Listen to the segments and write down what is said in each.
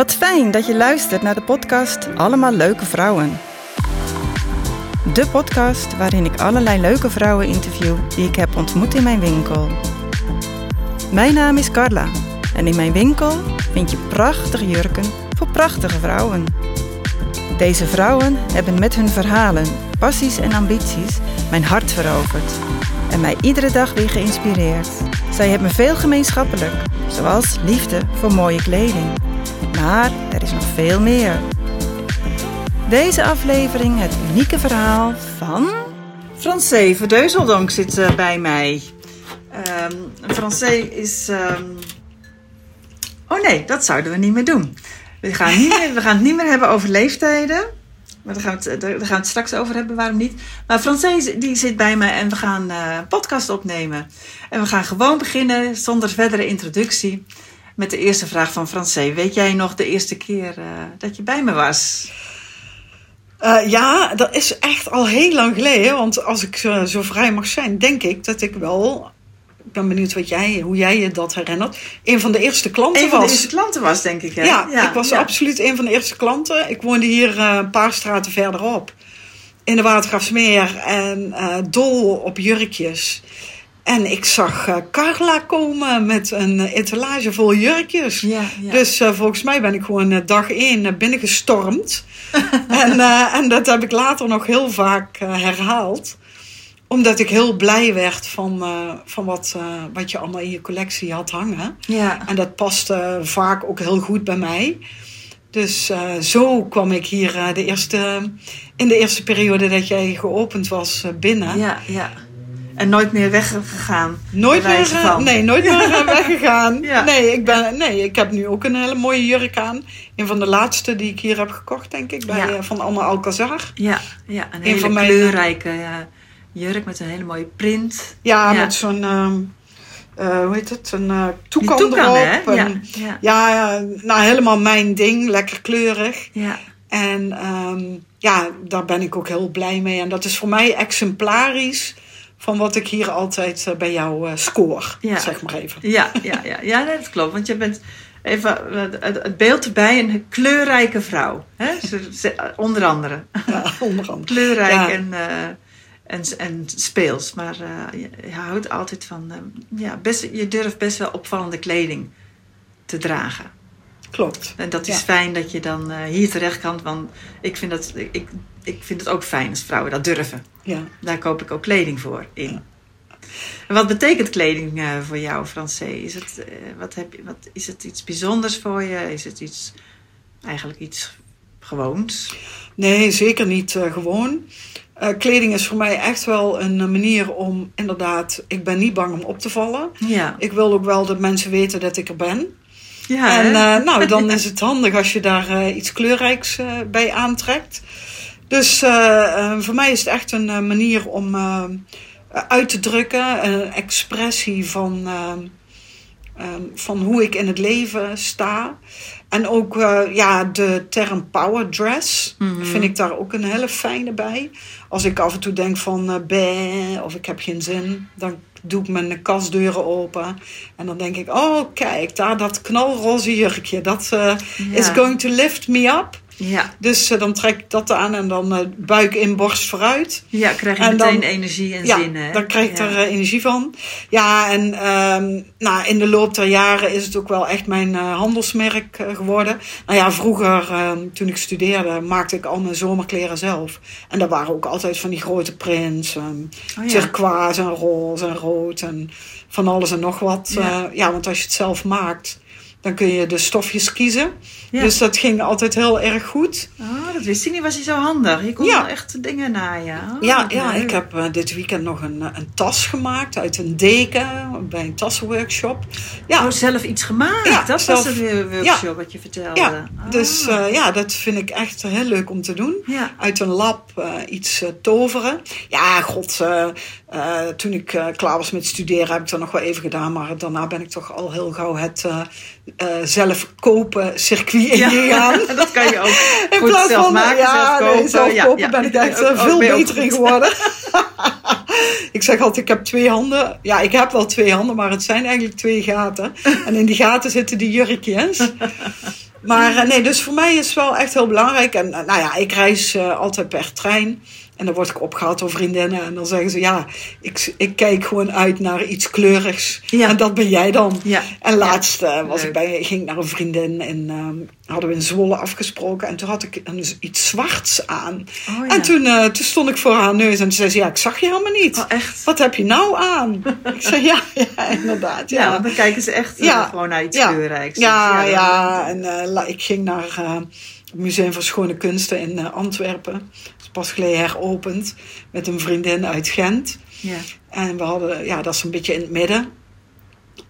Wat fijn dat je luistert naar de podcast Allemaal Leuke Vrouwen. De podcast waarin ik allerlei leuke vrouwen interview die ik heb ontmoet in mijn winkel. Mijn naam is Carla en in mijn winkel vind je prachtige jurken voor prachtige vrouwen. Deze vrouwen hebben met hun verhalen, passies en ambities mijn hart veroverd en mij iedere dag weer geïnspireerd. Zij hebben veel gemeenschappelijk, zoals liefde voor mooie kleding. Maar er is nog veel meer. Deze aflevering het unieke verhaal van... Francé Verdeuzeldonk zit uh, bij mij. Um, is... Um... Oh nee, dat zouden we niet meer doen. We gaan, niet meer, we gaan het niet meer hebben over leeftijden. Maar daar gaan, we het, gaan het straks over hebben, waarom niet. Maar Francé die zit bij me en we gaan uh, een podcast opnemen. En we gaan gewoon beginnen, zonder verdere introductie, met de eerste vraag van Francé. Weet jij nog de eerste keer uh, dat je bij me was? Uh, ja, dat is echt al heel lang geleden. Want als ik zo vrij mag zijn, denk ik dat ik wel. Ik ben benieuwd wat jij, hoe jij je dat herinnert. Een van de eerste klanten was. Een van de eerste klanten was, denk ik. Hè? Ja, ja, ik was ja. absoluut een van de eerste klanten. Ik woonde hier uh, een paar straten verderop. In de Watergraafsmeer. En dol op jurkjes. En ik zag uh, Carla komen met een etalage vol jurkjes. Ja, ja. Dus uh, volgens mij ben ik gewoon uh, dag één binnengestormd. en, en dat heb ik later nog heel vaak herhaald. Omdat ik heel blij werd van, van wat, wat je allemaal in je collectie had hangen. Ja. En dat paste vaak ook heel goed bij mij. Dus zo kwam ik hier de eerste, in de eerste periode dat jij geopend was binnen. Ja, ja. En nooit meer weggegaan? Nooit meer, van. nee, nooit meer weggegaan. ja. nee, ik ben, nee, ik heb nu ook een hele mooie jurk aan. Een van de laatste die ik hier heb gekocht, denk ik, bij, ja. van Anne Alcazar. Ja, ja een, een hele van kleurrijke mijn, jurk met een hele mooie print. Ja, met zo'n... Uh, uh, hoe heet het? Een uh, toekan, toekan erop. Hè? En, ja, ja. ja, nou helemaal mijn ding. Lekker kleurig. Ja. En um, ja, daar ben ik ook heel blij mee. En dat is voor mij exemplarisch van wat ik hier altijd uh, bij jou uh, score, ja. zeg maar even. Ja, ja, ja. ja dat klopt. Want je bent even het beeld erbij, een kleurrijke vrouw. Hè? onder andere. Ja, onder andere. Kleurrijk ja. en, uh, en, en speels. Maar je, je, houdt altijd van, ja, best, je durft best wel opvallende kleding te dragen. Klopt. En dat is ja. fijn dat je dan hier terecht kan. Want ik vind, dat, ik, ik vind het ook fijn als vrouwen dat durven. Ja. Daar koop ik ook kleding voor in. Ja. En wat betekent kleding uh, voor jou, Francé? Is het, uh, wat heb je, wat, is het iets bijzonders voor je? Is het iets, eigenlijk iets gewoons? Nee, zeker niet uh, gewoon. kleding is voor mij echt wel een manier om, inderdaad, ik ben niet bang om op te vallen. Ja. Ik wil ook wel dat mensen weten dat ik er ben. Ja, en nou, dan is het handig als je daar iets kleurrijks bij aantrekt. Dus uh, voor mij is het echt een uh, manier om uh, uit te drukken, een expressie van, van hoe ik in het leven sta. En ook ja, de term power dress Mhm. vind ik daar ook een hele fijne bij. Als ik af en toe denk van bah, of ik heb geen zin, dan doe ik mijn kastdeuren open. En dan denk ik, oh kijk, daar dat knalroze jurkje, dat is going to lift me up. Ja. Dus uh, dan trek ik dat aan en dan uh, buik in, borst vooruit. Ja, krijg je en meteen dan, energie en ja, zin. Hè? dan krijg ik ja. er uh, energie van. Ja, en um, nou, in de loop der jaren is het ook wel echt mijn handelsmerk geworden. Nou ja, vroeger, ehm, toen ik studeerde, maakte ik al mijn zomerkleren zelf. En daar waren ook altijd van die grote prints. Um, oh, ja. turquoise en roze en rood en van alles en nog wat. Ja. ja, want als je het zelf maakt, dan kun je de stofjes kiezen. Ja. Dus dat ging altijd heel erg goed. Oh, dat wist ik niet. Was hij zo handig? Je kon ja. wel echt dingen naaien. Oh, ja, ja, ik heb uh, dit weekend nog een, een tas gemaakt uit een deken bij een tassenworkshop. Ja. Oh, zelf iets gemaakt? Ja, dat zelf, was het workshop wat je vertelde. Ja, oh. dus uh, ja, dat vind ik echt heel leuk om te doen. Ja. Uit een lab uh, iets toveren. Ja, god, toen ik klaar was met studeren heb ik dat nog wel even gedaan. Maar daarna ben ik toch al heel gauw het zelf kopen circuit. Ja, dat kan je ook in goed zelf van, maken, ja, zelf kopen. Nee, zelf ja, kopen ja, ben ik echt ook, veel beter in geworden. ik zeg altijd, ik heb twee handen. Ja, ik heb wel twee handen, maar het zijn eigenlijk twee gaten. En in die gaten zitten die jurkjes. Maar eh, nee, dus voor mij is het wel echt heel belangrijk. En eh, nou ja, ik reis altijd per trein. En dan word ik opgehaald door vriendinnen. En dan zeggen ze, ja, ik, ik kijk gewoon uit naar iets kleurigs. Ja. En dat ben jij dan. Ja. En laatst eh, was Leuk. ik bij, ging ik naar een vriendin. En ehm, hadden we in Zwolle afgesproken. En toen had ik een, iets zwarts aan. Oh, ja. En toen, eh, toen stond ik voor haar neus. En toen zei ze, ja, ik zag je helemaal niet. Oh, echt? Wat heb je nou aan? ik zei, ja, ja, inderdaad. Ja, want dan kijken ze echt eh, gewoon naar iets Ja. kleurrijks. ja, Dus ja. En la- ik ging naar het Museum voor Schone Kunsten in Antwerpen. Pas geleden heropend. Met een vriendin uit Gent. ja. En we hadden, ja, dat is een beetje in het midden.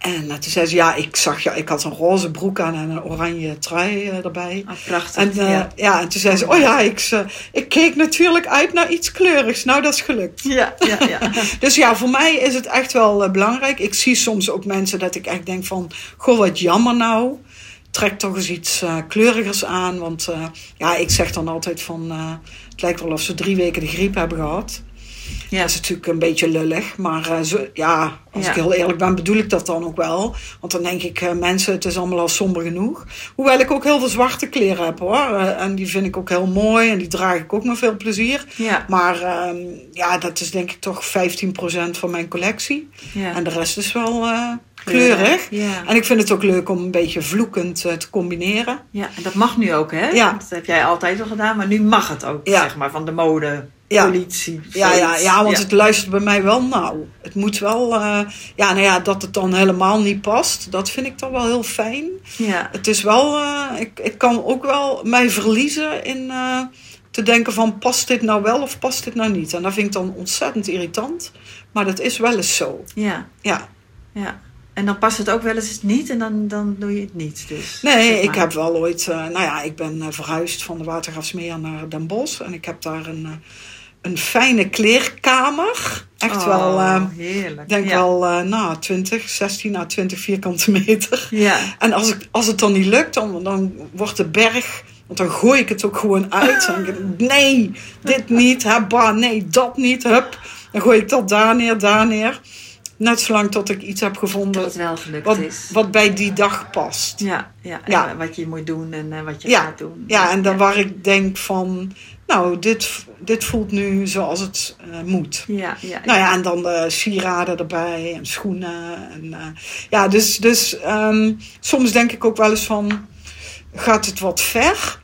En eh, toen zei ze, ja, ik zag je, ik had een roze broek aan en een oranje trui eh, erbij. Ah, prachtig. En, eh, ja. ja. en toen zei ze, oh ja, ik, ik keek natuurlijk uit naar iets kleurigs. Nou, dat is gelukt. Ja, ja, ja. Dus ja, voor mij is het echt wel belangrijk. Ik zie soms ook mensen dat ik echt denk van... Goh, wat jammer nou. Trek toch eens iets kleurigers aan. Want ja, ik zeg dan altijd van... het lijkt wel of ze drie weken de griep hebben gehad. ja. Dat is natuurlijk een beetje lullig. Maar eh, zo, ja, als Ja. ik heel eerlijk ben, bedoel ik dat dan ook wel. Want dan denk ik, eh, mensen, het is allemaal al somber genoeg. Hoewel ik ook heel veel zwarte kleren heb hoor. Eh, en die vind ik ook heel mooi. En die draag ik ook met veel plezier. Ja, Maar ehm, ja, dat is denk ik toch 15% van mijn collectie. En de rest is wel kleurig. Ja. En ik vind het ook leuk om een beetje vloekend eh, te combineren. ja, en dat mag nu ook, hè? Ja. Dat heb jij altijd al gedaan, maar nu mag het ook, Ja. zeg maar, van de mode, Ja. politie. Ja, ja, ja, want het luistert bij mij wel nauw. Het moet wel, eh, ja, nou ja, dat het dan helemaal niet past, dat vind ik dan wel heel fijn. Ja, Het is wel, eh, ik, ik kan ook wel mij verliezen in te denken van, past dit nou wel of past dit nou niet? En dat vind ik dan ontzettend irritant, maar dat is wel eens zo. ja, Ja. ja. En dan past het ook wel eens niet en dan, dan doe je het niet. Dus, Nee, zeg ik heb wel ooit, eh, nou ja, ik ben eh, verhuisd van de Watergraafsmeer naar Den Bosch. En ik heb daar een, eh, een fijne kleerkamer. Echt Oh, wel, eh, heerlijk. ik denk ja. wel, eh nou, 20, 16 à 20 vierkante meter. Ja, En als, ik, als het dan niet lukt, dan, dan wordt de berg, want dan gooi ik het ook gewoon uit. Dan denk ik, nee, dit niet, bah, nee, dat niet, hup. Dan gooi ik dat daar neer, daar neer. Net zolang tot ik iets heb gevonden het wel gelukt wat, is. wat bij die dag past. Ja, ja, en Ja. wat je moet doen en eh, wat je Ja, gaat doen. Ja, en dan waar ik denk van, nou, dit, dit voelt nu zoals het eh, moet. Ja, ja, Nou ja, en dan de sieraden erbij en schoenen. En, eh, ja, dus, dus ehm, soms denk ik ook wel eens van, gaat het wat ver?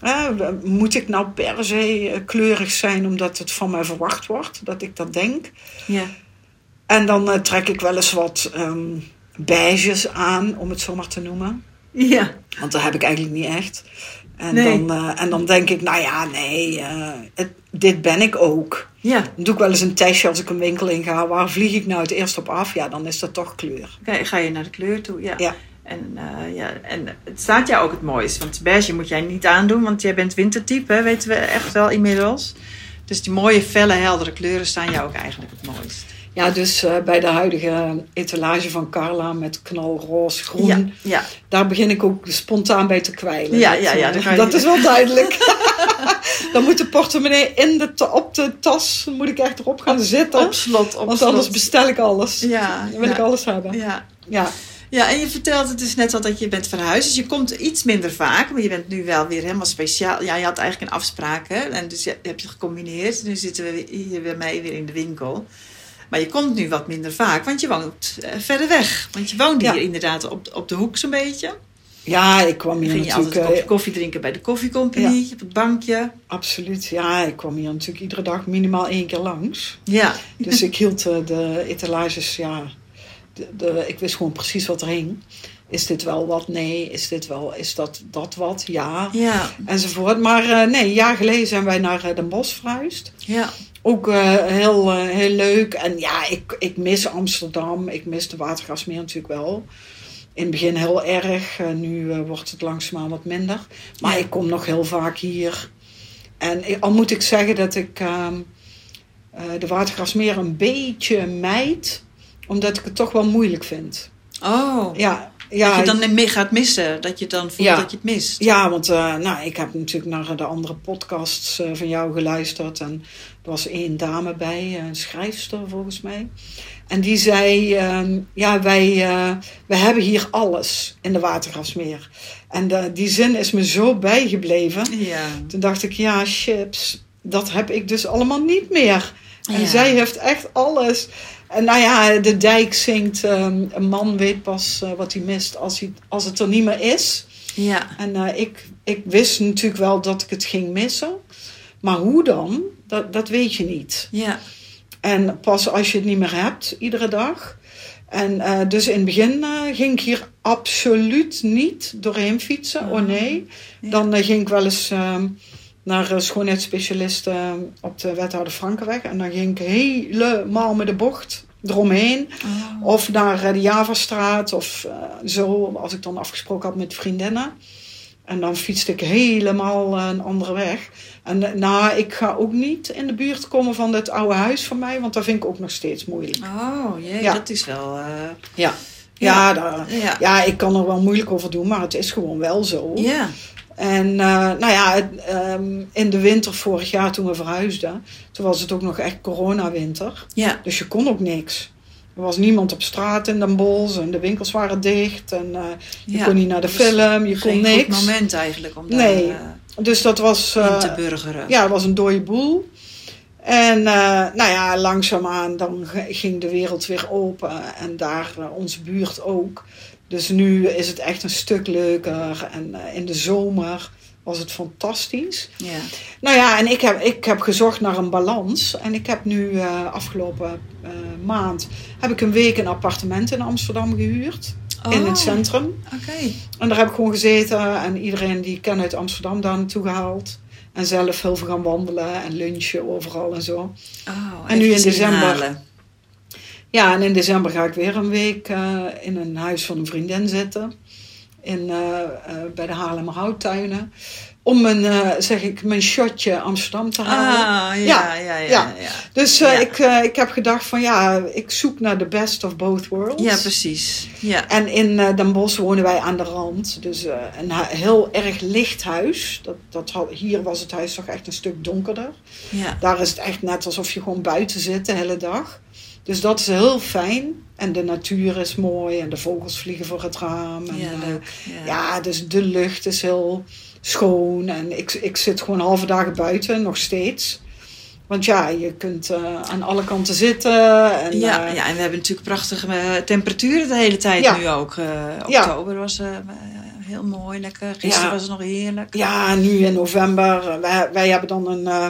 Eh, moet ik nou per se eh, kleurig zijn omdat het van mij verwacht wordt, dat ik dat denk? ja. En dan eh, trek ik wel eens wat ehm beiges aan, om het zo maar te noemen. ja. Want dat heb ik eigenlijk niet echt. En, Nee. dan, eh, en dan denk ik, nou ja, nee, eh, het, dit ben ik ook. ja. Dan doe ik wel eens een testje als ik een winkel in ga. Waar vlieg ik nou het eerst op af? Ja, dan is dat toch kleur. Ga, ga je naar de kleur toe, ja. Ja. En, ja, en het staat jou ook het mooist. Want beige moet jij niet aandoen, want jij bent wintertype, hè, weten we echt wel inmiddels. Dus die mooie, felle, heldere kleuren staan jou ook eigenlijk het mooist. Ja, dus eh, bij de huidige etalage van Carla met knalroze groen. Ja, ja. Daar begin ik ook spontaan bij te kwijlen. Ja, dat, ja, ja, dat is wel duidelijk. dan moet de portemonnee in de op de tas moet ik echt erop gaan zitten. Op slot, op want slot. anders bestel ik alles. Ja, Dan wil ja. ik alles hebben. Ja. Ja. ja, en je vertelt het dus net al dat je bent verhuisd. Dus je komt iets minder vaak, maar je bent nu wel weer helemaal speciaal. Ja, je had eigenlijk een afspraak, hè? En dus je hebt je gecombineerd. Nu zitten we hier bij mij weer in de winkel. Maar je komt nu wat minder vaak, want je woont eh, verder weg. Want je woonde Ja. hier inderdaad op, op de hoek zo'n beetje. ja, ik kwam hier ging je natuurlijk... altijd een kopje eh, koffie drinken bij de koffiecompagnie, op het bankje. absoluut. Ja, ik kwam hier natuurlijk iedere dag minimaal één keer langs. Ja, Dus ik hield de etalages, ja, de, de, ik wist gewoon precies wat er hing. Is dit wel wat? Nee. Is dit wel, is dat, dat wat? Ja. ja, Enzovoort. Maar eh, nee, een jaar geleden zijn wij naar Den Bosch verhuisd. ja. Ook eh, heel, eh, heel leuk. En ja, ik, ik mis Amsterdam. Ik mis de Watergasmeer natuurlijk wel. In het begin heel erg. Eh, nu wordt het langzaamaan wat minder. Maar Ja. ik kom nog heel vaak hier. En ik- al moet ik zeggen dat ik ehm, eh, de Watergasmeer een beetje mijd. Omdat ik het toch wel moeilijk vind. Oh, Ja, ja, dat je dan mee gaat missen. Dat je dan voelt Ja. dat je het mist. Ja, want eh, nou, ik heb natuurlijk naar de andere podcasts eh, van jou geluisterd. En er was één dame bij, een schrijfster volgens mij. En die zei, ehm, ja, wij, eh, wij hebben hier alles in de Watergrasmeer. En eh, die zin is me zo bijgebleven. Ja. Toen dacht ik, ja, chips, dat heb ik dus allemaal niet meer. En Ja. zij heeft echt alles. En nou ja, de dijk zingt, ehm, een man weet pas eh, wat hij mist als, hij, als het er niet meer is. Ja. En eh, ik, ik wist natuurlijk wel dat ik het ging missen. Maar hoe dan? Dat, dat weet je niet. Ja. En pas als je het niet meer hebt, iedere dag. En eh, dus in het begin eh, ging ik hier absoluut niet doorheen fietsen. Oh nee. Ja. Dan eh, ging ik wel eens ehm, naar een schoonheidsspecialist eh, op de Wethouder Frankenweg. En dan ging ik helemaal met de bocht eromheen. Oh. Of naar eh, de Javastraat of eh, zo, als ik dan afgesproken had met vriendinnen. En dan fietste ik helemaal eh, een andere weg. En nou, ik ga ook niet in de buurt komen van het oude huis van mij, want dat vind ik ook nog steeds moeilijk. Oh, jee, Ja. dat is wel... Ja, Ja. ja, daar- ja. ja, ik kan er wel moeilijk over doen, maar het is gewoon wel zo. Ja. En eh, nou ja, het, ehm, in de winter vorig jaar toen we verhuisden, toen was het ook nog echt coronawinter. Ja. Dus je kon ook niks. Er was niemand op straat in Den Bosch en de winkels waren dicht. En eh, je Ja. kon niet naar de Dus film, je kon Geen niks. goed moment eigenlijk om daar Nee. eh, Dus dat was, in te burgeren. ja, het was een dode boel. En nou ja, langzaamaan dan ging de wereld weer open. En daar onze buurt ook. Dus nu is het echt een stuk leuker. En eh, in de zomer was het fantastisch. Ja. Nou ja, en ik heb, ik heb gezocht naar een balans. En ik heb nu eh, afgelopen eh, maand heb ik een week een appartement in Amsterdam gehuurd. In Oh, het centrum. Oké. En daar heb ik gewoon gezeten. En iedereen die ik ken uit Amsterdam daar naartoe gehaald. En zelf heel veel gaan wandelen en lunchen overal en zo. Oh, En nu in december. Ja, en in december ga ik weer een week eh, in een huis van een vriendin zitten. In, eh, eh, bij de Haarlemmerhouttuinen. Om mijn, zeg ik, mijn shotje Amsterdam te halen. Ah, ja, Ja, ja, ja. ja, ja. Dus ik, ik heb gedacht van ja, ik zoek naar de best of both worlds. Ja, precies. Ja. En in Den Bosch wonen wij aan de rand. Dus een heel erg licht huis. Dat, dat, hier was het huis toch echt een stuk donkerder. ja. Daar is het echt net alsof je gewoon buiten zit de hele dag. Dus dat is heel fijn. En de natuur is mooi. En de vogels vliegen voor het raam. En Ja, leuk. Ja. ja, dus de lucht is heel schoon. En ik, ik zit gewoon halve dagen buiten, nog steeds. Want ja, je kunt eh, aan alle kanten zitten. En, Ja, eh, ja, en we hebben natuurlijk prachtige temperaturen de hele tijd Ja. nu ook. Ja. oktober was heel mooi, lekker. Gisteren Ja. was het nog heerlijk. Ja, nu in november. eh, Wij, wij hebben dan een, eh,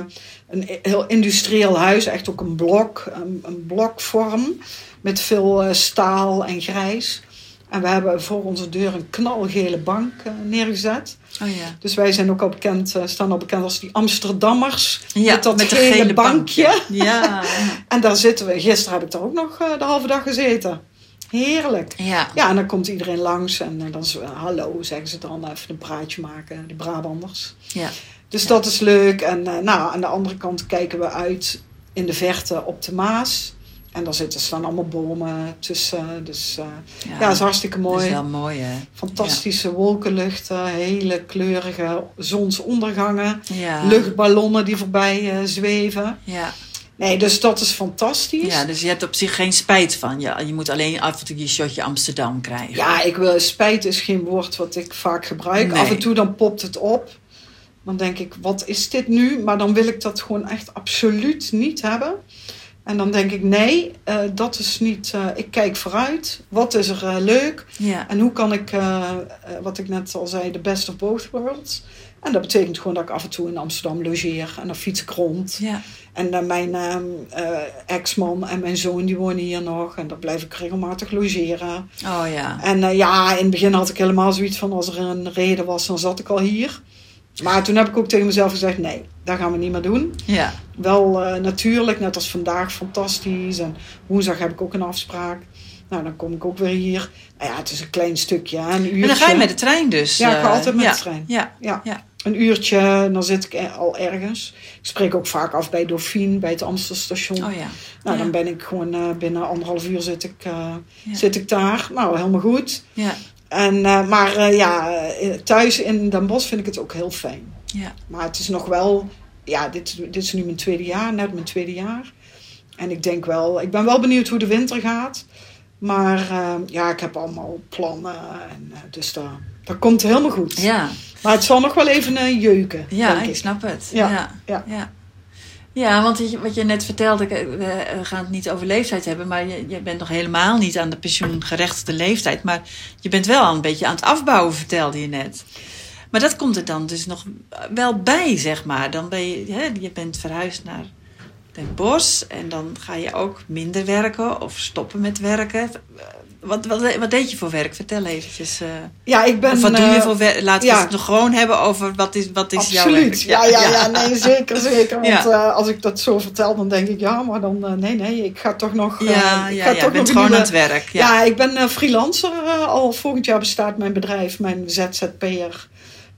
een heel industrieel huis. Echt ook een blok. Een, een blokvorm. Met veel eh, staal en grijs. En we hebben voor onze deur een knalgele bank neergezet. Oh ja. Dus wij zijn ook al bekend, staan al bekend als die Amsterdammers. Ja, met dat met gele, gele bankje. Ja. En daar zitten we. Gisteren heb ik daar ook nog de halve dag gezeten. Heerlijk. ja. Ja, en dan komt iedereen langs en eh, dan is, eh, hallo, zeggen ze dan even een praatje maken, de Brabanders. Ja. Dus dat is leuk. En eh, nou, aan de andere kant kijken we uit in de verte op de Maas. En daar zitten, staan allemaal bomen tussen. Dus eh, ja, dat is hartstikke Dat mooi. is wel mooi, hè? Fantastische wolkenluchten, hele kleurige zonsondergangen. Ja. Luchtballonnen die voorbij eh, zweven. Ja. Nee, dus dat is fantastisch. ja, dus je hebt op zich geen spijt van. Ja, je moet alleen af en toe je shotje Amsterdam krijgen. Ja, ik wil, spijt is geen woord wat ik vaak gebruik. Nee. Af en toe dan popt het op. Dan denk ik, wat is dit nu? Maar dan wil ik dat gewoon echt absoluut niet hebben. En dan denk ik, nee, eh, dat is niet... eh, ik kijk vooruit. Wat is er eh, leuk? Ja. En hoe kan ik, wat ik net al zei, de best of both worlds? En dat betekent gewoon dat ik af en toe in Amsterdam logeer. En dan fiets ik rond. Ja. En dan mijn eh, ex-man en mijn zoon die wonen hier nog. En daar blijf ik regelmatig logeren. Oh ja. En eh, ja, in het begin had ik helemaal zoiets van als er een reden was, dan zat ik al hier. Maar toen heb ik ook tegen mezelf gezegd, nee, dat gaan we niet meer doen. Ja. Wel eh, natuurlijk, net als vandaag, fantastisch. En woensdag heb ik ook een afspraak. Nou, dan kom ik ook weer hier. Nou ja, het is een klein stukje, hè, een uurtje. En dan ga je met de trein dus. Ja, ik ga altijd met ja. de trein. Ja. Ja, Ja. Een uurtje, en dan zit ik al ergens. Ik spreek ook vaak af bij Dauphine, bij het Amstelstation. Oh ja. Nou, ja. dan ben ik gewoon eh, binnen anderhalf uur zit ik, eh, Ja. zit ik daar. Nou, helemaal goed. Ja. En, eh, maar ja, thuis in Den Bosch vind ik het ook heel fijn. Ja. Maar het is nog wel, ja, dit, dit is nu mijn tweede jaar, net mijn tweede jaar. En ik denk wel, ik ben wel benieuwd hoe de winter gaat. Maar ja, ik heb allemaal plannen. En, dus dat, dat komt helemaal goed. Ja, Maar het zal nog wel even eh, jeuken. ja ik ik. snap het. Ja, Ja, ja. ja. Ja, want wat je net vertelde, ik- we we gaan het niet over leeftijd hebben, maar je, je bent nog helemaal niet aan de pensioengerechtigde leeftijd. Maar je bent wel een beetje aan het afbouwen, vertelde je net. Maar dat komt er dan dus nog wel bij, zeg maar. Dan ben je, hè, je bent verhuisd naar Den Bosch en dan ga je ook minder werken of stoppen met werken. Wat, wat, wat deed je voor werk? Vertel eventjes. eh. Ja, ik ben... of wat doe je eh, voor werk? Laten we het nog gewoon hebben over wat is, wat is jouw werk? Absoluut. Ja, ja, ja, nee, zeker, zeker. Want eh, als ik dat zo vertel, dan denk ik, ja, maar dan, nee, nee, ik ga toch nog... Ja, ik ga toch je bent nog gewoon nieuwe- aan het werk. Ja. Ik ben freelancer. al volgend jaar bestaat mijn bedrijf, mijn ZZP'er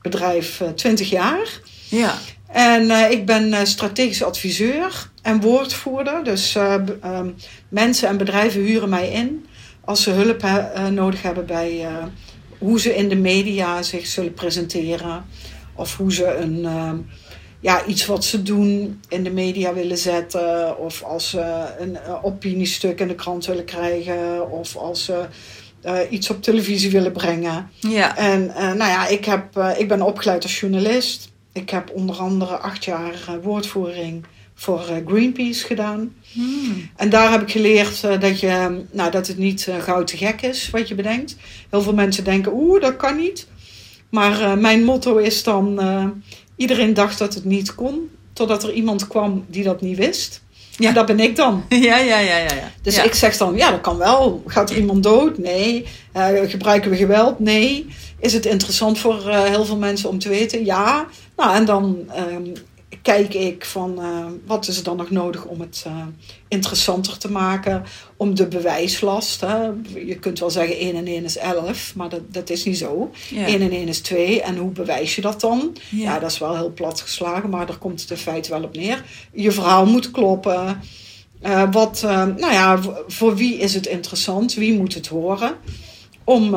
bedrijf, eh 20 jaar. ja. En ik ben strategisch adviseur en woordvoerder. Dus eh, ehm, mensen en bedrijven huren mij in als ze hulp he- eh, nodig hebben bij eh, hoe ze in de media zich zullen presenteren. Of hoe ze een, ehm, ja, iets wat ze doen in de media willen zetten. Of als ze een eh, opiniestuk in de krant willen krijgen. Of als ze eh, iets op televisie willen brengen. Ja. En eh, nou ja, ik, heb, eh, ik ben opgeleid als journalist. Ik heb onder andere acht jaar eh, woordvoering voor eh, Greenpeace gedaan. Hmm. En daar heb ik geleerd eh, dat, je, nou, dat het niet eh, gauw te gek is wat je bedenkt. Heel veel mensen denken, oeh, dat kan niet. Maar mijn motto is dan, iedereen dacht dat het niet kon. Totdat er iemand kwam die dat niet wist. Ja. En dat ben ik dan. Ja, ja, ja, ja. ja. Dus ja. ik zeg dan, ja, dat kan wel. Gaat er iemand dood? Nee. Gebruiken we geweld? Nee. Is het interessant voor heel veel mensen om te weten? Ja. Nou, en dan ehm, kijk ik van, eh, wat is er dan nog nodig om het eh, interessanter te maken? Om de bewijslast. Hè? Je kunt wel zeggen 1 en 1 is 11, maar dat, dat is niet zo. Ja. 1 en 1 is 2. En hoe bewijs je dat dan? Ja. Ja, dat is wel heel plat geslagen, maar daar komt het in feite wel op neer. Je verhaal moet kloppen. Eh, wat, nou ja, voor, wie is het interessant? Wie moet het horen? Om,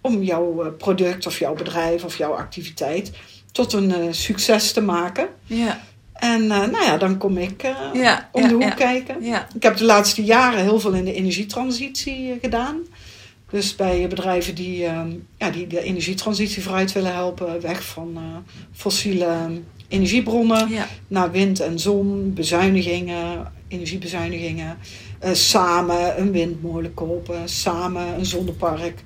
om jouw product of jouw bedrijf of jouw activiteit tot een eh, succes te maken. Ja, En eh, nou ja, dan kom ik eh, Ja, om ja, de hoek ja. kijken. Ik heb de laatste jaren heel veel in de energietransitie gedaan. Dus bij bedrijven die, eh, ja, die de energietransitie vooruit willen helpen, weg van fossiele energiebronnen ja. naar wind en zon, bezuinigingen, energiebezuinigingen. samen een windmolen kopen, samen een zonnepark.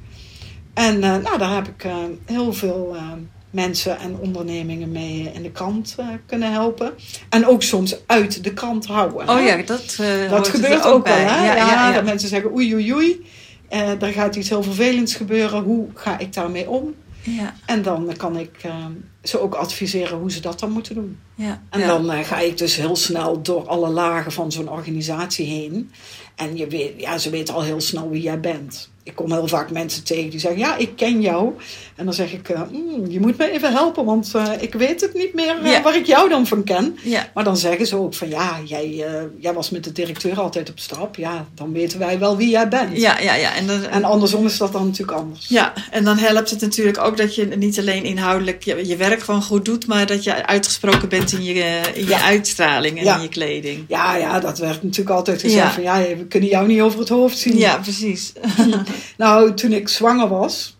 En nou, daar heb ik heel veel eh, mensen en ondernemingen mee in de krant eh, kunnen helpen. En ook soms uit de krant houden. Oh hè? ja, dat, eh, Dat gebeurt ook wel, hè? Ja, Ja, ja, ja. Dat mensen zeggen oei oei oei. Eh, er gaat iets heel vervelends gebeuren. Hoe ga ik daarmee om? Ja, En dan kan ik eh, ze ook adviseren hoe ze dat dan moeten doen. ja. En dan eh, ga ik dus heel snel door alle lagen van zo'n organisatie heen. En je weet, ja, ze weten al heel snel wie jij bent. Ik kom heel vaak mensen tegen die zeggen, ja, ik ken jou. En dan zeg ik, eh, "Mm, je moet me even helpen, want eh, ik weet het niet meer eh, waar ik jou dan van ken. Maar dan zeggen ze ook van, ja, jij, jij was met de directeur altijd op stap. Ja, dan weten wij wel wie jij bent. ja, ja, ja. En, dan, En andersom is dat dan natuurlijk anders. ja, en dan helpt het natuurlijk ook dat je niet alleen inhoudelijk je, je werk gewoon goed doet, maar dat je uitgesproken bent in je, in je Ja. uitstraling en Ja. in je kleding. Ja, ja, dat werd natuurlijk altijd gezegd Ja. van, ja, we kunnen jou niet over het hoofd zien. Ja, precies. Nou, toen ik zwanger was,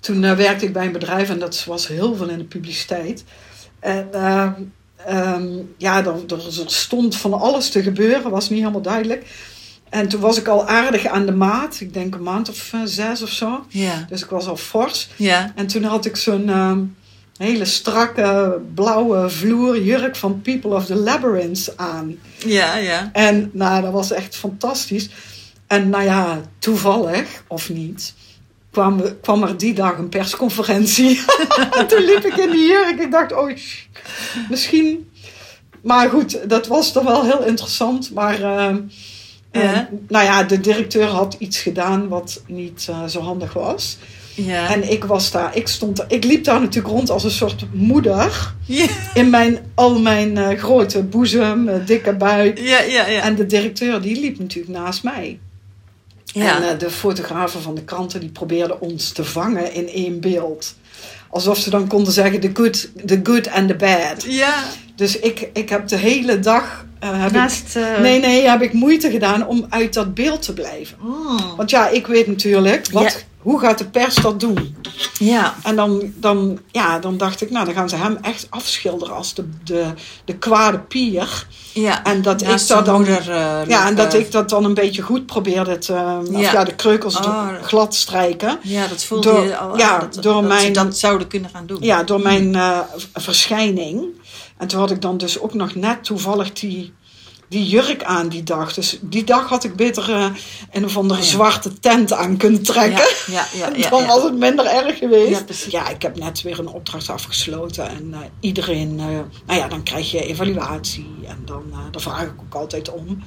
toen eh, werkte ik bij een bedrijf en dat was heel veel in de publiciteit. En eh, ehm, ja, er, er stond van alles te gebeuren, was niet helemaal duidelijk. En toen was ik al aardig aan de maat, ik denk een maand of eh, zes of zo. Ja, Dus ik was al fors. ja, En toen had ik zo'n ehm, hele strakke blauwe vloerjurk van People of the Labyrinth aan. ja, ja. En nou, dat was echt fantastisch. En nou ja, toevallig, of niet, kwam, kwam er die dag een persconferentie. en toen liep ik in die jurk. Ik dacht, oh, misschien... Maar goed, dat was toch wel heel interessant. Maar eh, eh, nou ja, de directeur had iets gedaan wat niet eh, zo handig was. Ja. En ik was daar, ik stond daar, ik liep daar natuurlijk rond als een soort moeder. ja, In mijn, al mijn grote boezem, dikke buik. ja, ja, ja. En de directeur die liep natuurlijk naast mij. Ja. En eh, de fotografen van de kranten die probeerden ons te vangen in één beeld. Alsof ze dan konden zeggen the good, the good and the bad. Ja, Dus ik, ik heb de hele dag... eh, heb ik, naast... eh, nee, nee, heb ik moeite gedaan om uit dat beeld te blijven. oh. Want ja, ik weet natuurlijk, wat, Ja. Hoe gaat de pers dat doen? Ja, En dan, dan, ja, dan dacht ik, nou, dan gaan ze hem echt afschilderen als de, de, de kwade pier. ja. En dat ik dat dan... moeder, eh, Ja, en dat eh, ik dat dan een beetje goed probeerde te... Of Ja. ja, de kreukels Oh. glad strijken. Ja, dat voelde Door- je al ja, dat, door dat ze mijn- dat zouden kunnen gaan doen. Ja, door mijn eh, v- verschijning. En toen had ik dan dus ook nog net toevallig die, die jurk aan die dag. Dus die dag had ik beter eh, een of andere Oh ja. zwarte tent aan kunnen trekken. Ja, ja, dan was het minder erg geweest. Ja, ik heb net weer een opdracht afgesloten. En eh, iedereen, eh, nou ja, dan krijg je evaluatie. En dan daar vraag ik ook altijd om.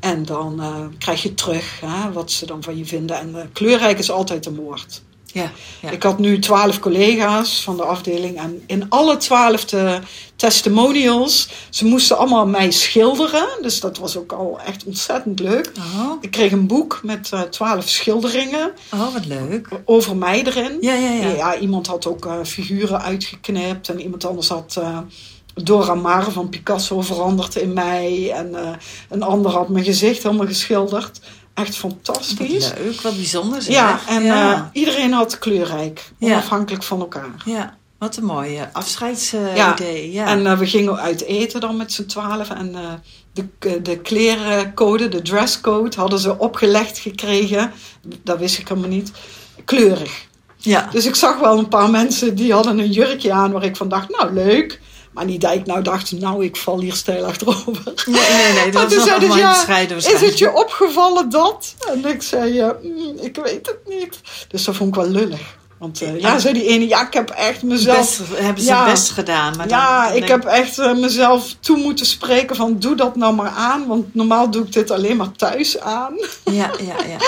En dan krijg je terug hè, wat ze dan van je vinden. En kleurrijk is altijd een woord. Ja, ja. Ik had nu twaalf collega's van de afdeling. En in alle twaalf de testimonials, ze moesten allemaal mij schilderen. Dus dat was ook al echt ontzettend leuk. Oh, Ik kreeg een boek met eh, twaalf schilderingen oh, wat leuk. over mij erin. Ja, ja, ja. Ja, iemand had ook eh, figuren uitgeknipt. En iemand anders had eh, Dora Maar van Picasso veranderd in mij. En een ander had mijn gezicht helemaal geschilderd. Echt fantastisch. Wat leuk, wat bijzonder. Ja, en ja. eh, iedereen had kleurrijk. Ja. Onafhankelijk van elkaar. ja, wat een mooie afscheidsidee. Ja, ja. En eh, we gingen uit eten dan met z'n twaalf. En eh, de, de klerencode, de dresscode, hadden ze opgelegd gekregen. Dat wist ik helemaal niet. Kleurig. ja. Dus ik zag wel een paar mensen die hadden een jurkje aan waar ik van dacht, nou leuk. Maar niet dat ik nou dacht, nou ik val hier stijl achterover. Nee, nee, nee, dat is nog allemaal ja, bescheiden Is waarschijnlijk. het je opgevallen dat? En ik zei, eh, mm, ik weet het niet. Dus dat vond ik wel lullig. Want eh, ja, zei die ene, ja, ik heb echt mezelf... Best, hebben ze Ja. best gedaan. Maar dan, ja, dan ik heb echt eh, mezelf toe moeten spreken van doe dat nou maar aan. Want normaal doe ik dit alleen maar thuis aan. Ja, ja, ja.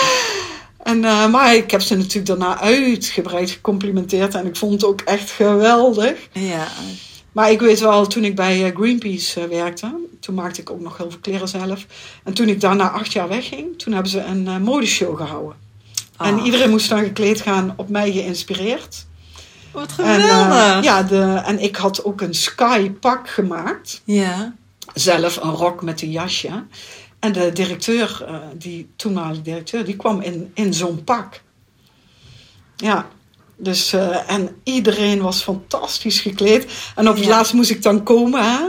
En, eh, maar ik heb ze natuurlijk daarna uitgebreid gecomplimenteerd. En ik vond het ook echt geweldig. ja. Maar ik weet wel, toen ik bij eh, Greenpeace eh, werkte, toen maakte ik ook nog heel veel kleren zelf. En toen ik daarna acht jaar wegging, toen hebben ze een eh, modeshow gehouden. En Ah. iedereen moest dan gekleed gaan, op mij geïnspireerd. Wat En, geweldig. ja, de, en ik had ook een sky pak gemaakt. ja. Zelf een rok met een jasje. En de directeur, eh, die toenmalige directeur, die kwam in, in zo'n pak. Ja, dus eh, en iedereen was fantastisch gekleed. En op het Ja. laatst moest ik dan komen, hè.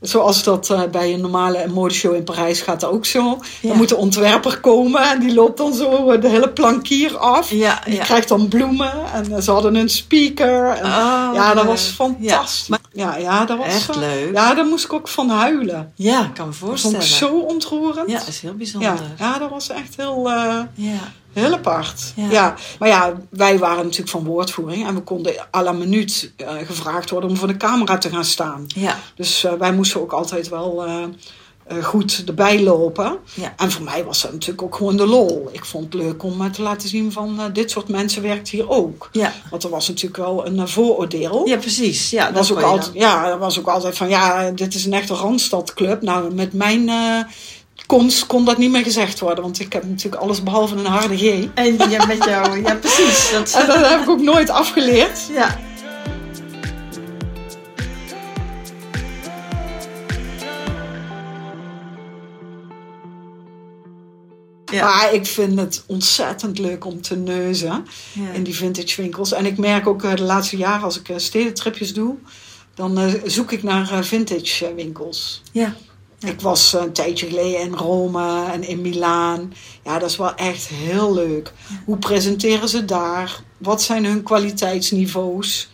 Zoals dat eh, bij een normale modeshow in Parijs gaat dat ook zo. Ja. Dan moet de ontwerper komen en die loopt dan zo eh, de hele plankier af. Ja, Die ja. krijgt dan bloemen en ze hadden een speaker. En, Oh, ja, dat was fantastisch. Ja, Ja, ja, dat was Echt leuk. Ja, daar moest ik ook van huilen. Ja, ik kan me Dat vond voorstellen. ik zo ontroerend. Ja, dat is heel bijzonder. ja, ja, dat was echt heel, Ja. Heel apart. Ja. Ja. Maar ja, wij waren natuurlijk van woordvoering en we konden à la minuut eh, gevraagd worden om voor de camera te gaan staan. Ja. Dus eh, wij moesten ook altijd wel eh, goed erbij lopen. Ja. En voor mij was dat natuurlijk ook gewoon de lol. Ik vond het leuk om te laten zien van dit soort mensen werkt hier ook. Ja. Want er was natuurlijk wel een vooroordeel. ja, precies. Ja, Dat was ook altijd, ja, dat was ook altijd van ja, dit is een echte Randstadclub. Nou, met mijn komst kon dat niet meer gezegd worden, want ik heb natuurlijk alles behalve een harde G. En ja, met jou, ja, precies. Dat, En dat heb ik ook nooit afgeleerd. ja. Ja. Maar ik vind het ontzettend leuk om te neuzen Ja. in die vintage winkels. En ik merk ook eh, de laatste jaren als ik eh, stedentripjes doe, dan eh, zoek ik naar vintage winkels. Ja. Ja. Ik was eh, een tijdje geleden in Rome en in Milaan. Ja, dat is wel echt heel leuk. Hoe presenteren ze daar? Wat zijn hun kwaliteitsniveaus?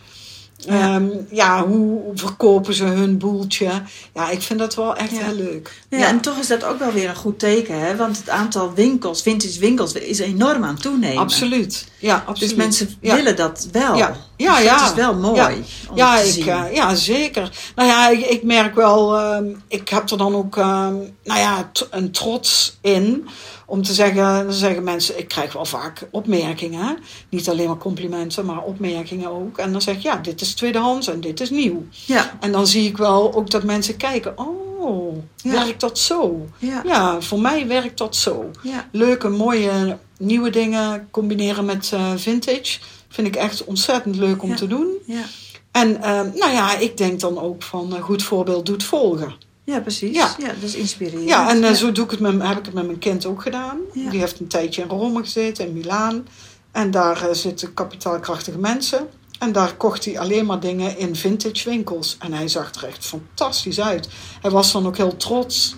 Ja. Ja, ja hoe verkopen ze hun boeltje? Ja, ik vind dat wel echt Ja. heel leuk. Ja, en toch is dat ook wel weer een goed teken, hè? Want het aantal winkels, vintage winkels, is enorm aan toenemen. absoluut. Ja, absoluut. Dus mensen willen dat wel. Ja. Ja, Dus ja. Dat is wel mooi Ja. om Ja, te ik, zien. eh, ja, zeker. Nou ja, ik, ik merk wel, ehm, ik heb er dan ook ehm, nou ja, een trots in. Om te zeggen, dan zeggen mensen, ik krijg wel vaak opmerkingen. Niet alleen maar complimenten, maar opmerkingen ook. En dan zeg ik, ja, dit is tweedehands en dit is nieuw. ja. En dan zie ik wel ook dat mensen kijken, oh, oh, Ja. werkt dat zo? Ja. Ja, voor mij werkt dat zo. Ja. Leuke, mooie, nieuwe dingen combineren met eh, vintage. Vind ik echt ontzettend leuk om Ja. te doen. Ja. En eh, nou ja, ik denk dan ook van eh, goed voorbeeld doet volgen. Ja, precies. Ja. Ja. dat is inspirerend. Ja, en eh, zo doe ik het met, heb ik het met mijn kind ook gedaan. Die heeft een tijdje in Rome gezeten, in Milaan. En daar eh, zitten kapitaalkrachtige mensen. En daar kocht hij alleen maar dingen in vintage winkels. En hij zag er echt fantastisch uit. Hij was dan ook heel trots.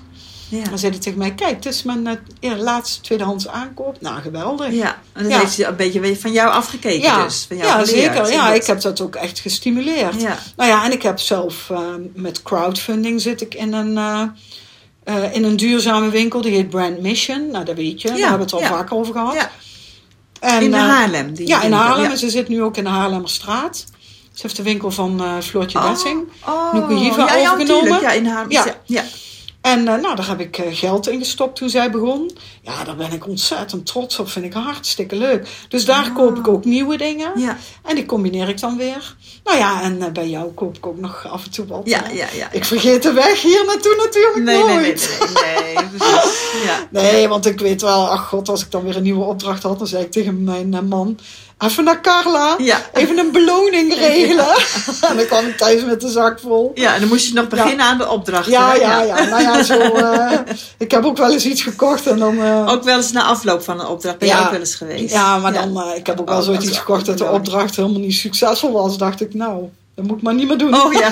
Ja. Dan zei hij tegen mij, kijk, dit is mijn eh, ja, laatste tweedehands aankoop. Nou, geweldig. Ja, en Ja. heeft hij een beetje van jou afgekeken Ja, dus. Van jou ja geleerd. zeker. Ja, dat- ik heb dat ook echt gestimuleerd. Ja. Nou ja, en ik heb zelf eh, met crowdfunding zit ik in een, eh, eh, in een duurzame winkel. Die heet Brand Mission. Nou, dat weet je. Daar hebben we het al vaak over gehad. Ja. En, In de Haarlem. Die ja, in Haarlem. En ze zit nu ook in de Haarlemmerstraat. Ze heeft de winkel van Floortje Dessing. Oh, Noeke ja, overgenomen. Ja, in Haarlem. Ja. En eh, nou, daar heb ik eh, geld in gestopt toen zij begon. Ja, daar ben ik ontzettend trots op. Vind ik hartstikke leuk. Dus daar Ah. koop ik ook nieuwe dingen. Ja. En die combineer ik dan weer. Nou ja, en eh, bij jou koop ik ook nog af en toe wat. Ja, ja, ja. Ik vergeet de weg hier naartoe natuurlijk Nee, nee, nooit. nee, nee, nee. Ja. Nee, want ik weet wel, ach god, als ik dan weer een nieuwe opdracht had, dan zei ik tegen mijn man, even naar Carla, Ja. even een beloning regelen. en dan kwam ik thuis met de zak vol. ja, en dan moest je nog beginnen aan de opdrachten. Ja, ja, ja. Nou ja, zo. eh, ik heb ook wel eens iets gekocht en dan. eh, Ook wel eens na afloop van een opdracht ben je ook wel eens geweest. ja, maar dan. eh, ik heb ook wel Oh, zoiets dat is iets gekocht dat de wel. opdracht helemaal niet succesvol was. Dacht ik, nou, dat moet ik maar niet meer doen. Oh ja,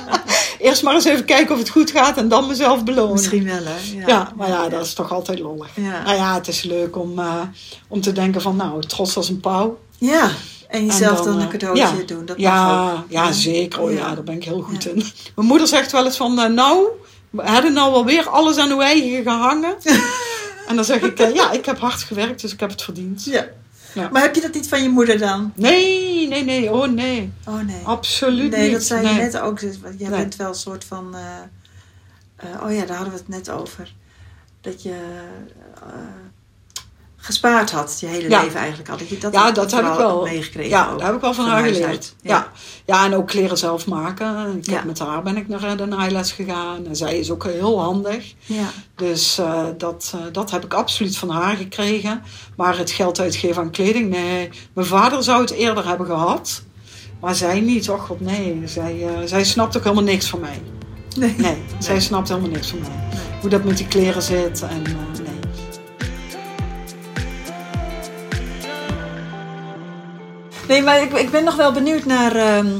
Eerst maar eens even kijken of het goed gaat en dan mezelf belonen. misschien wel hè. Ja, Ja, maar ja, dat is toch altijd lollig. Nou ja, het is leuk om, eh, om te denken van, nou, trots als een pauw. Ja, en jezelf En dan, eh, een cadeautje ja. doen. Dat mag ja, ook. ja, zeker. Oh, ja. Ja. daar ben ik heel goed Ja. in. Mijn moeder zegt wel eens van, eh, nou, we hadden nou wel weer alles aan uw eigen gehangen. en dan zeg ik, ja, ik heb hard gewerkt, dus ik heb het verdiend. Ja. Ja. Maar heb je dat niet van je moeder dan? Nee, nee, nee, oh nee. Oh nee. Absoluut nee, niet. dat zei nee. je net ook. dus, Jij Nee. bent wel een soort van. eh, eh, oh ja, daar hadden we het net over. Dat je eh, gespaard had, je hele Ja. leven eigenlijk al. Dat je dat Ja, dat heb ik wel. meegekregen. Ja, dat heb ik wel van, van haar geleerd. Ja. Ja. en ook kleren zelf maken. Ik heb met haar ben ik naar eh, de naailes gegaan. En zij is ook heel handig. Ja. Dus eh, dat, eh, dat heb ik absoluut van haar gekregen. Maar het geld uitgeven aan kleding, nee. Mijn vader zou het eerder hebben gehad. Maar zij niet. Och god, nee. Zij, zij snapt ook helemaal niks van mij. Nee. Nee, zij snapt helemaal niks van mij. Hoe dat met die kleren zit. En nee. Maar ik, ik ben nog wel benieuwd naar ehm,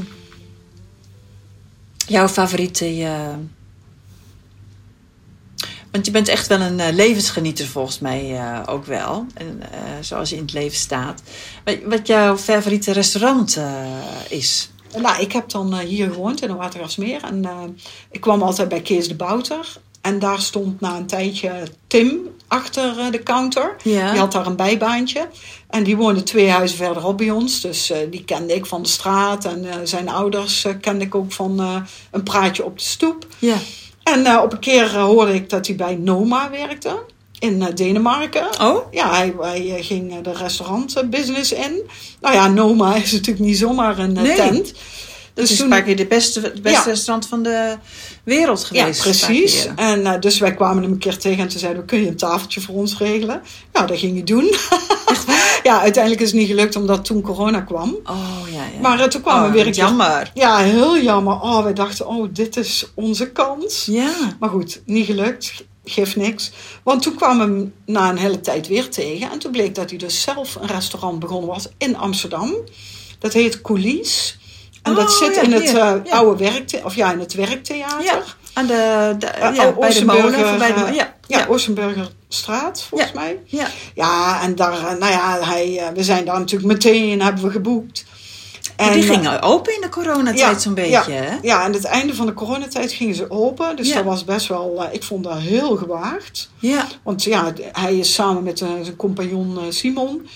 jouw favoriete. eh, want je bent echt wel een eh, levensgenieter volgens mij eh, ook wel. En, zoals je in het leven staat. Wat, wat jouw favoriete restaurant is. Nou, ik heb dan hier gewoond in de Watergasmeer. En ik kwam altijd bij Kees de Bouter. En daar stond na een tijdje Tim achter eh, de counter. Ja. Die had daar een bijbaantje. En die woonde twee huizen verderop bij ons. Dus eh, die kende ik van de straat. En eh, zijn ouders kende ik ook van een praatje op de stoep. Ja. En op een keer hoorde ik dat hij bij Noma werkte. In Denemarken. Oh? Ja, hij, hij ging de restaurantbusiness in. Nou ja, Noma is natuurlijk niet zomaar een Nee. tent. Dat is toen- een paar keer de beste, het beste Ja. restaurant van de wereld Ja, geweest. paar precies. En eh, dus wij kwamen hem een keer tegen en toen zeiden we, kun je een tafeltje voor ons regelen? Nou, dat ging hij doen. ja, uiteindelijk is het niet gelukt omdat toen corona kwam. Oh ja, ja. Maar eh, toen kwamen Oh, we weer een keer... Jammer. Ja, heel jammer. Oh, wij dachten, oh, dit is onze kans. Ja. Maar goed, niet gelukt. Geeft niks. Want toen kwamen we hem na een hele tijd weer tegen. En toen bleek dat hij dus zelf een restaurant begonnen was in Amsterdam. Dat heet Coulis. En dat Oh, zit ja, in het eh, ja. oude werkte of ja, in het werktheater. Aan de, de, Eh, ja, oh, bij de molen. De, eh, ja, Ja, Oostenburgerstraat, volgens mij. ja. Ja, en daar, nou ja, hij, we zijn daar natuurlijk meteen, hebben we geboekt. Maar die gingen open in de coronatijd ja, zo'n beetje, ja, hè? Ja, aan het einde van de coronatijd gingen ze open. Dus Ja. dat was best wel, ik vond dat heel gewaagd. Ja. Want ja, hij is samen met zijn compagnon Simon.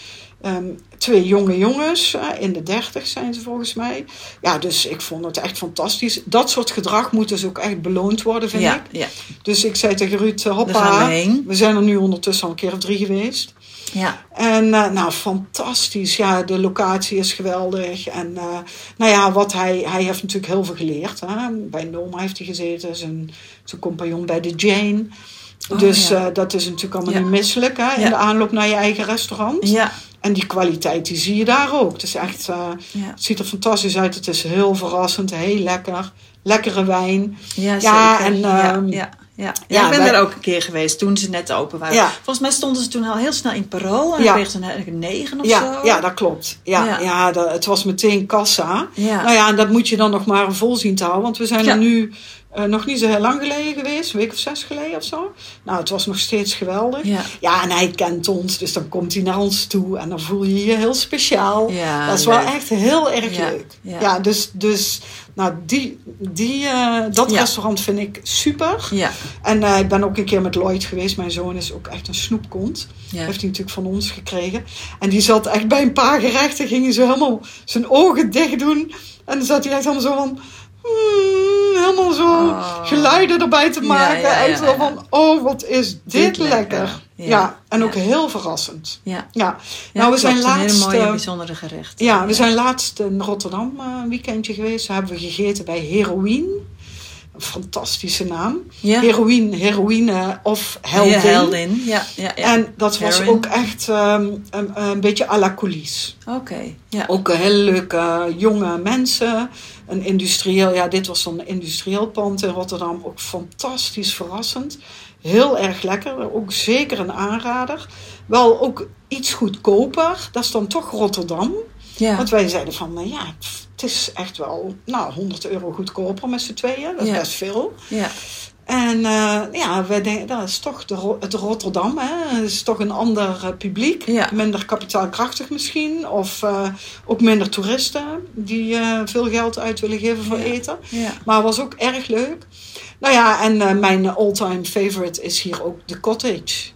Ehm, twee jonge jongens, eh, in de dertig zijn ze volgens mij. Ja, dus ik vond het echt fantastisch. Dat soort gedrag moet dus ook echt beloond worden, vind Ja, ik. ja, Dus ik zei tegen Ruud, eh, hoppa, we zijn er nu ondertussen al een keer of drie geweest. Ja, En eh, nou, fantastisch. Ja, de locatie is geweldig. En nou ja, wat hij, hij heeft natuurlijk heel veel geleerd. Hè? Bij Noma heeft hij gezeten, zijn, zijn compagnon bij de Jane. Oh, dus ja. eh, dat is natuurlijk allemaal Ja. niet misselijk hè? in Ja. de aanloop naar je eigen restaurant. ja, En die kwaliteit, die zie je daar ook. Het is echt, eh, het ziet er fantastisch uit. Het is heel verrassend, heel lekker. Lekkere wijn. Ja, Ja, zeker. en, ja, ehm, ja, ja. ja, ik ben wij- er ook een keer geweest toen ze net open waren. Ja. Volgens mij stonden ze toen al heel snel in parool. En Ja. kregen ze een, negen of Ja, zo. ja, dat klopt. Ja, Ja. ja. dat, het was meteen kassa. Ja. Nou ja, en dat moet je dan nog maar vol zien te houden. Want we zijn er nu eh, nog niet zo heel lang geleden geweest. Een week of zes geleden of zo. Nou, het was nog steeds geweldig. Ja. Ja, en hij kent ons. Dus dan komt hij naar ons toe. En dan voel je je heel speciaal. Ja, dat is wel echt heel erg Ja, leuk. ja. Dus, dus nou, die, die, eh, dat restaurant vind ik super. Ja, En eh, ik ben ook een keer met Lloyd geweest. Mijn zoon is ook echt een snoepkont. ja. Heeft hij natuurlijk van ons gekregen. En die zat echt bij een paar gerechten. Ging hij zo helemaal zijn ogen dicht doen. En dan zat hij echt allemaal zo van... hmm, helemaal zo Oh. geluiden erbij te Ja, maken. ja, en zo van... Oh, wat is dit, Dit lekker. lekker. Ja. En ook heel verrassend. ja. Nou we zijn Een laatst... hele mooie, eh, bijzondere gerechten. ja, we zijn laatst in Rotterdam eh, een weekendje geweest. Daar hebben we gegeten bij Heroïne. Fantastische naam. Ja. Heroïne, heroïne of Ja, heldin. heldin. Ja, ja, ja. En dat was Heroin. ook echt ehm, een, een beetje à la coulisse. Oké, ja. Ook een hele leuke jonge mensen. Een industrieel, ja, dit was dan een industrieel pand in Rotterdam. Ook fantastisch verrassend. Heel erg lekker. Ook zeker een aanrader. Wel ook iets goedkoper. Dat is dan toch Rotterdam. ja. Want wij zeiden van, nou ja, het is echt wel nou, 100 euro goedkoper met z'n tweeën. Dat is Ja. best veel. ja. En eh, ja, wij denken, dat is toch de, het Rotterdam. Hè? Het is toch een ander eh, publiek. Ja. Minder kapitaalkrachtig misschien. Of eh, ook minder toeristen die veel geld uit willen geven voor Ja. eten. ja. Maar het was ook erg leuk. Nou ja, en mijn all-time favorite is hier ook de cottage.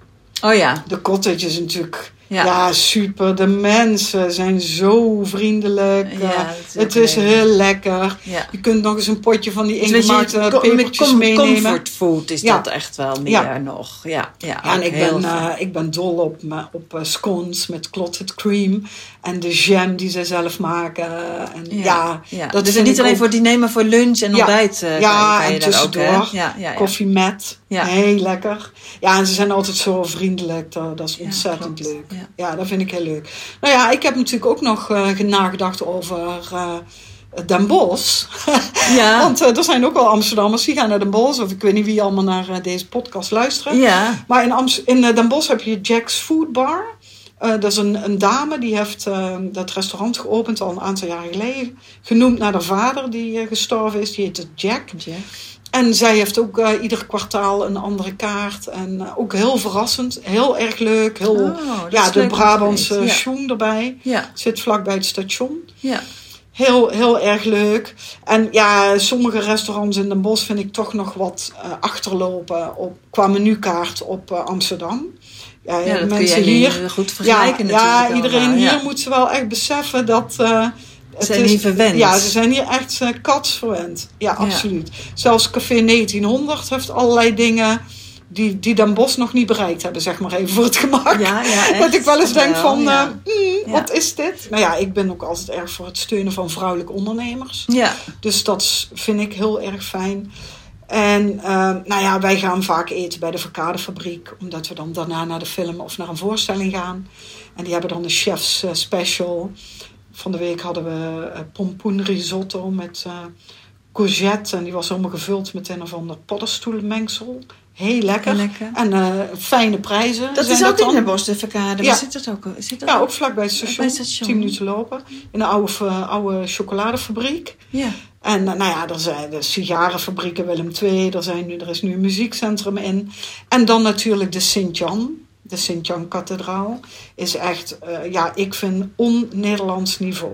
Oh ja. De cottage is natuurlijk Ja. ja. super. De mensen zijn zo vriendelijk. Ja, Eh, is het is leuk. heel lekker. Ja. Je kunt nog eens een potje van die een ingemaakte com- pepertjes com- meenemen. Comfort food is Ja. dat echt wel meer Ja. nog. Ja, ja, en ik ben, eh, ik ben dol op, op eh, scones met clotted cream. En de jam die ze zelf maken. En ja, ja. dat dus vind niet alleen ook- voor diner, maar voor lunch en Ja. ontbijt eh, Ja, en ook, tussendoor. Ja, ja, ja. koffie met. Ja. Heel lekker. Ja, en ze zijn altijd zo vriendelijk. Dat, dat is ontzettend leuk. Ja. Dat vind ik heel leuk. Nou ja, ik heb natuurlijk ook nog eh, nagedacht over eh, Den Bosch. Ja. Want er zijn ook wel Amsterdammers die gaan naar Den Bosch. Of ik weet niet wie allemaal naar deze podcast luisteren. ja. Maar in, Amst- in eh, Den Bosch heb je Jack's Food Bar. Eh, dat is een, een dame die heeft eh, dat restaurant geopend al een aantal jaren geleden. Genoemd naar haar vader die eh, gestorven is. Die heette Jack. Jack. En zij heeft ook ieder kwartaal een andere kaart. En ook heel verrassend. Heel erg leuk. Heel, Oh, dat ja, is de leuk Brabantse. Ja. schoen erbij. Ja, Zit vlakbij het station. ja. Heel, heel erg leuk. En ja, sommige restaurants in Den Bosch vind ik toch nog wat achterlopen op, qua menukaart op Amsterdam. Ja, ja dat kun mensen je hier. goed Ja, vergelijken ja natuurlijk iedereen allemaal, hier ja. moet ze wel echt beseffen dat. het zijn hier verwend. Ja, ze zijn hier echt uh, katsverwend. Ja, absoluut. Zelfs Café 1900 heeft allerlei dingen die, die Den Bosch nog niet bereikt hebben, zeg maar even voor het gemak. Ja, ja, dat ik wel eens denk wel, van, ja. eh, mm, Ja. wat is dit? Nou ja, ik ben ook altijd erg voor het steunen van vrouwelijke ondernemers. Ja, Dus dat is- vind ik heel erg fijn. En eh, nou ja, wij gaan vaak eten bij de Verkadefabriek. Omdat we dan daarna naar de film of naar een voorstelling gaan. En die hebben dan een chef's eh, special. Van de week hadden we eh, pompoen risotto met eh, courgette. En die was helemaal gevuld met een of ander paddenstoelenmengsel. Heel lekker. Heel lekker. En eh, fijne prijzen. dat zijn is ook in de Bos, de verkade. Ja. Waar zit dat ook? Zit dat Ja, ook? ook vlakbij het station. Bij het station. 10 minuten lopen. In een oude, eh, oude chocoladefabriek. Ja. En eh, nou ja, er zijn de sigarenfabrieken Willem II. Er, zijn nu, er is nu een muziekcentrum in. En dan natuurlijk de Sint-Jan. De Sint-Jan-kathedraal is echt, eh, ja, ik vind on-Nederlands niveau.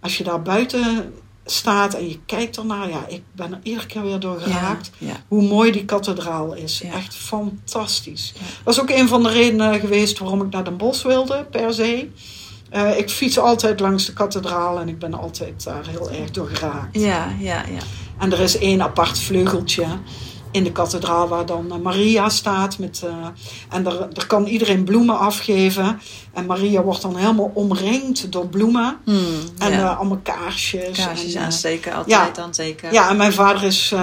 Als je daar buiten staat en je kijkt ernaar, ja, ik ben er iedere keer weer door geraakt. Ja, ja. Hoe mooi die kathedraal is. Ja. Echt fantastisch. Dat was ook een van de redenen geweest waarom ik naar Den Bosch wilde, per se. Eh, ik fiets altijd langs de kathedraal en ik ben altijd daar heel erg door geraakt. Ja, ja, ja. En er is één apart vleugeltje in de kathedraal waar dan eh, Maria staat. Met, eh, en er, er kan iedereen bloemen afgeven. En Maria wordt dan helemaal omringd door bloemen. Hmm, En ja. allemaal kaarsjes. Kaarsjes en, aansteken, ja. altijd dan zeker. ja, en mijn vader is eh,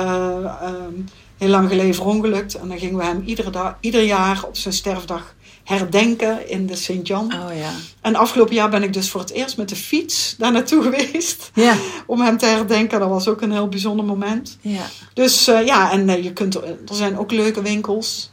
ehm, heel lang geleden verongelukt. En dan gingen we hem iedere dag, ieder jaar op zijn sterfdag herdenken in de Sint-Jan. Oh ja. En afgelopen jaar ben ik dus voor het eerst met de fiets daar naartoe geweest. Ja, Om hem te herdenken. Dat was ook een heel bijzonder moment. ja. Dus eh, ja, en eh, je kunt, er er zijn ook leuke winkels.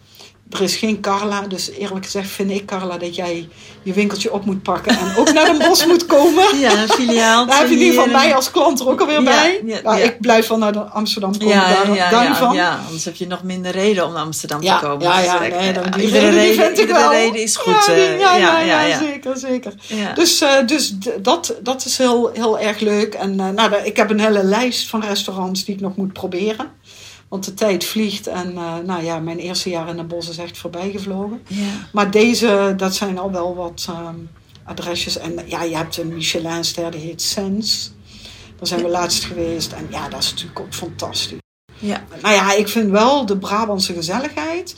Er is geen Carla, dus eerlijk gezegd vind ik Carla dat jij je winkeltje op moet pakken en ook naar Den Bosch moet komen. Ja, een filiaal. Daar heb je in ieder geval mij als klant er ook alweer Ja, bij. ja, Nou, ja. Ik blijf wel naar Amsterdam komen, ja, daar, ja, ja, van. ja, anders heb je nog minder reden om naar Amsterdam Ja, te komen. ja, Dus, ja, eh, nee, dan, die iedere reden, die vind ik wel. reden is goed. Ja, die- eh, ja, ja, ja, ja. zeker, zeker. Dus, eh, dus dat, dat is heel, heel erg leuk. En eh, nou, ik heb een hele lijst van restaurants die ik nog moet proberen. Want de tijd vliegt en eh, nou ja, mijn eerste jaar in Den Bosch is echt voorbij gevlogen. Ja. Maar deze, dat zijn al wel wat ehm, adresjes. En ja, je hebt een Michelinster, die heet Sens. Daar zijn we laatst geweest. En ja, dat is natuurlijk ook fantastisch. Ja. Nou ja, ik vind wel de Brabantse gezelligheid.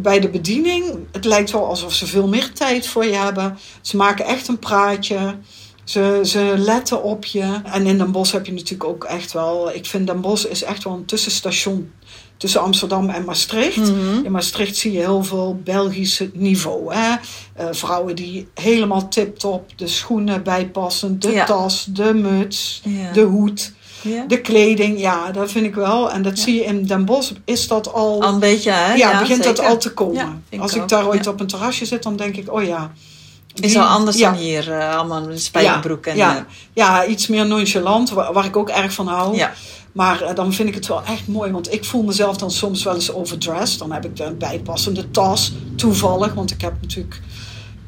Bij de bediening, het lijkt wel alsof ze veel meer tijd voor je hebben. Ze maken echt een praatje. Ze, ze letten op je. En in Den Bosch heb je natuurlijk ook echt wel... Ik vind Den Bosch is echt wel een tussenstation tussen Amsterdam en Maastricht. Mhm. In Maastricht zie je heel veel Belgisch niveau. Hè? Eh, vrouwen die helemaal tip-top, de schoenen bijpassen, de Ja. tas, de muts, Ja. de hoed, Ja. de kleding. Ja, dat vind ik wel. En dat zie je in Den Bosch, is dat al... Al een beetje, hè? ja, begint dat al te komen. Ik Als ik daar ooit op een terrasje zit, dan denk ik, oh ja. Is al anders ja, dan hier, eh, allemaal een spijkerbroek. en, ja, eh, ja, iets meer nonchalant, waar, waar ik ook erg van hou. ja. Maar eh, dan vind ik het wel echt mooi, want ik voel mezelf dan soms wel eens overdressed. Dan heb ik de bijpassende tas, toevallig, want ik heb natuurlijk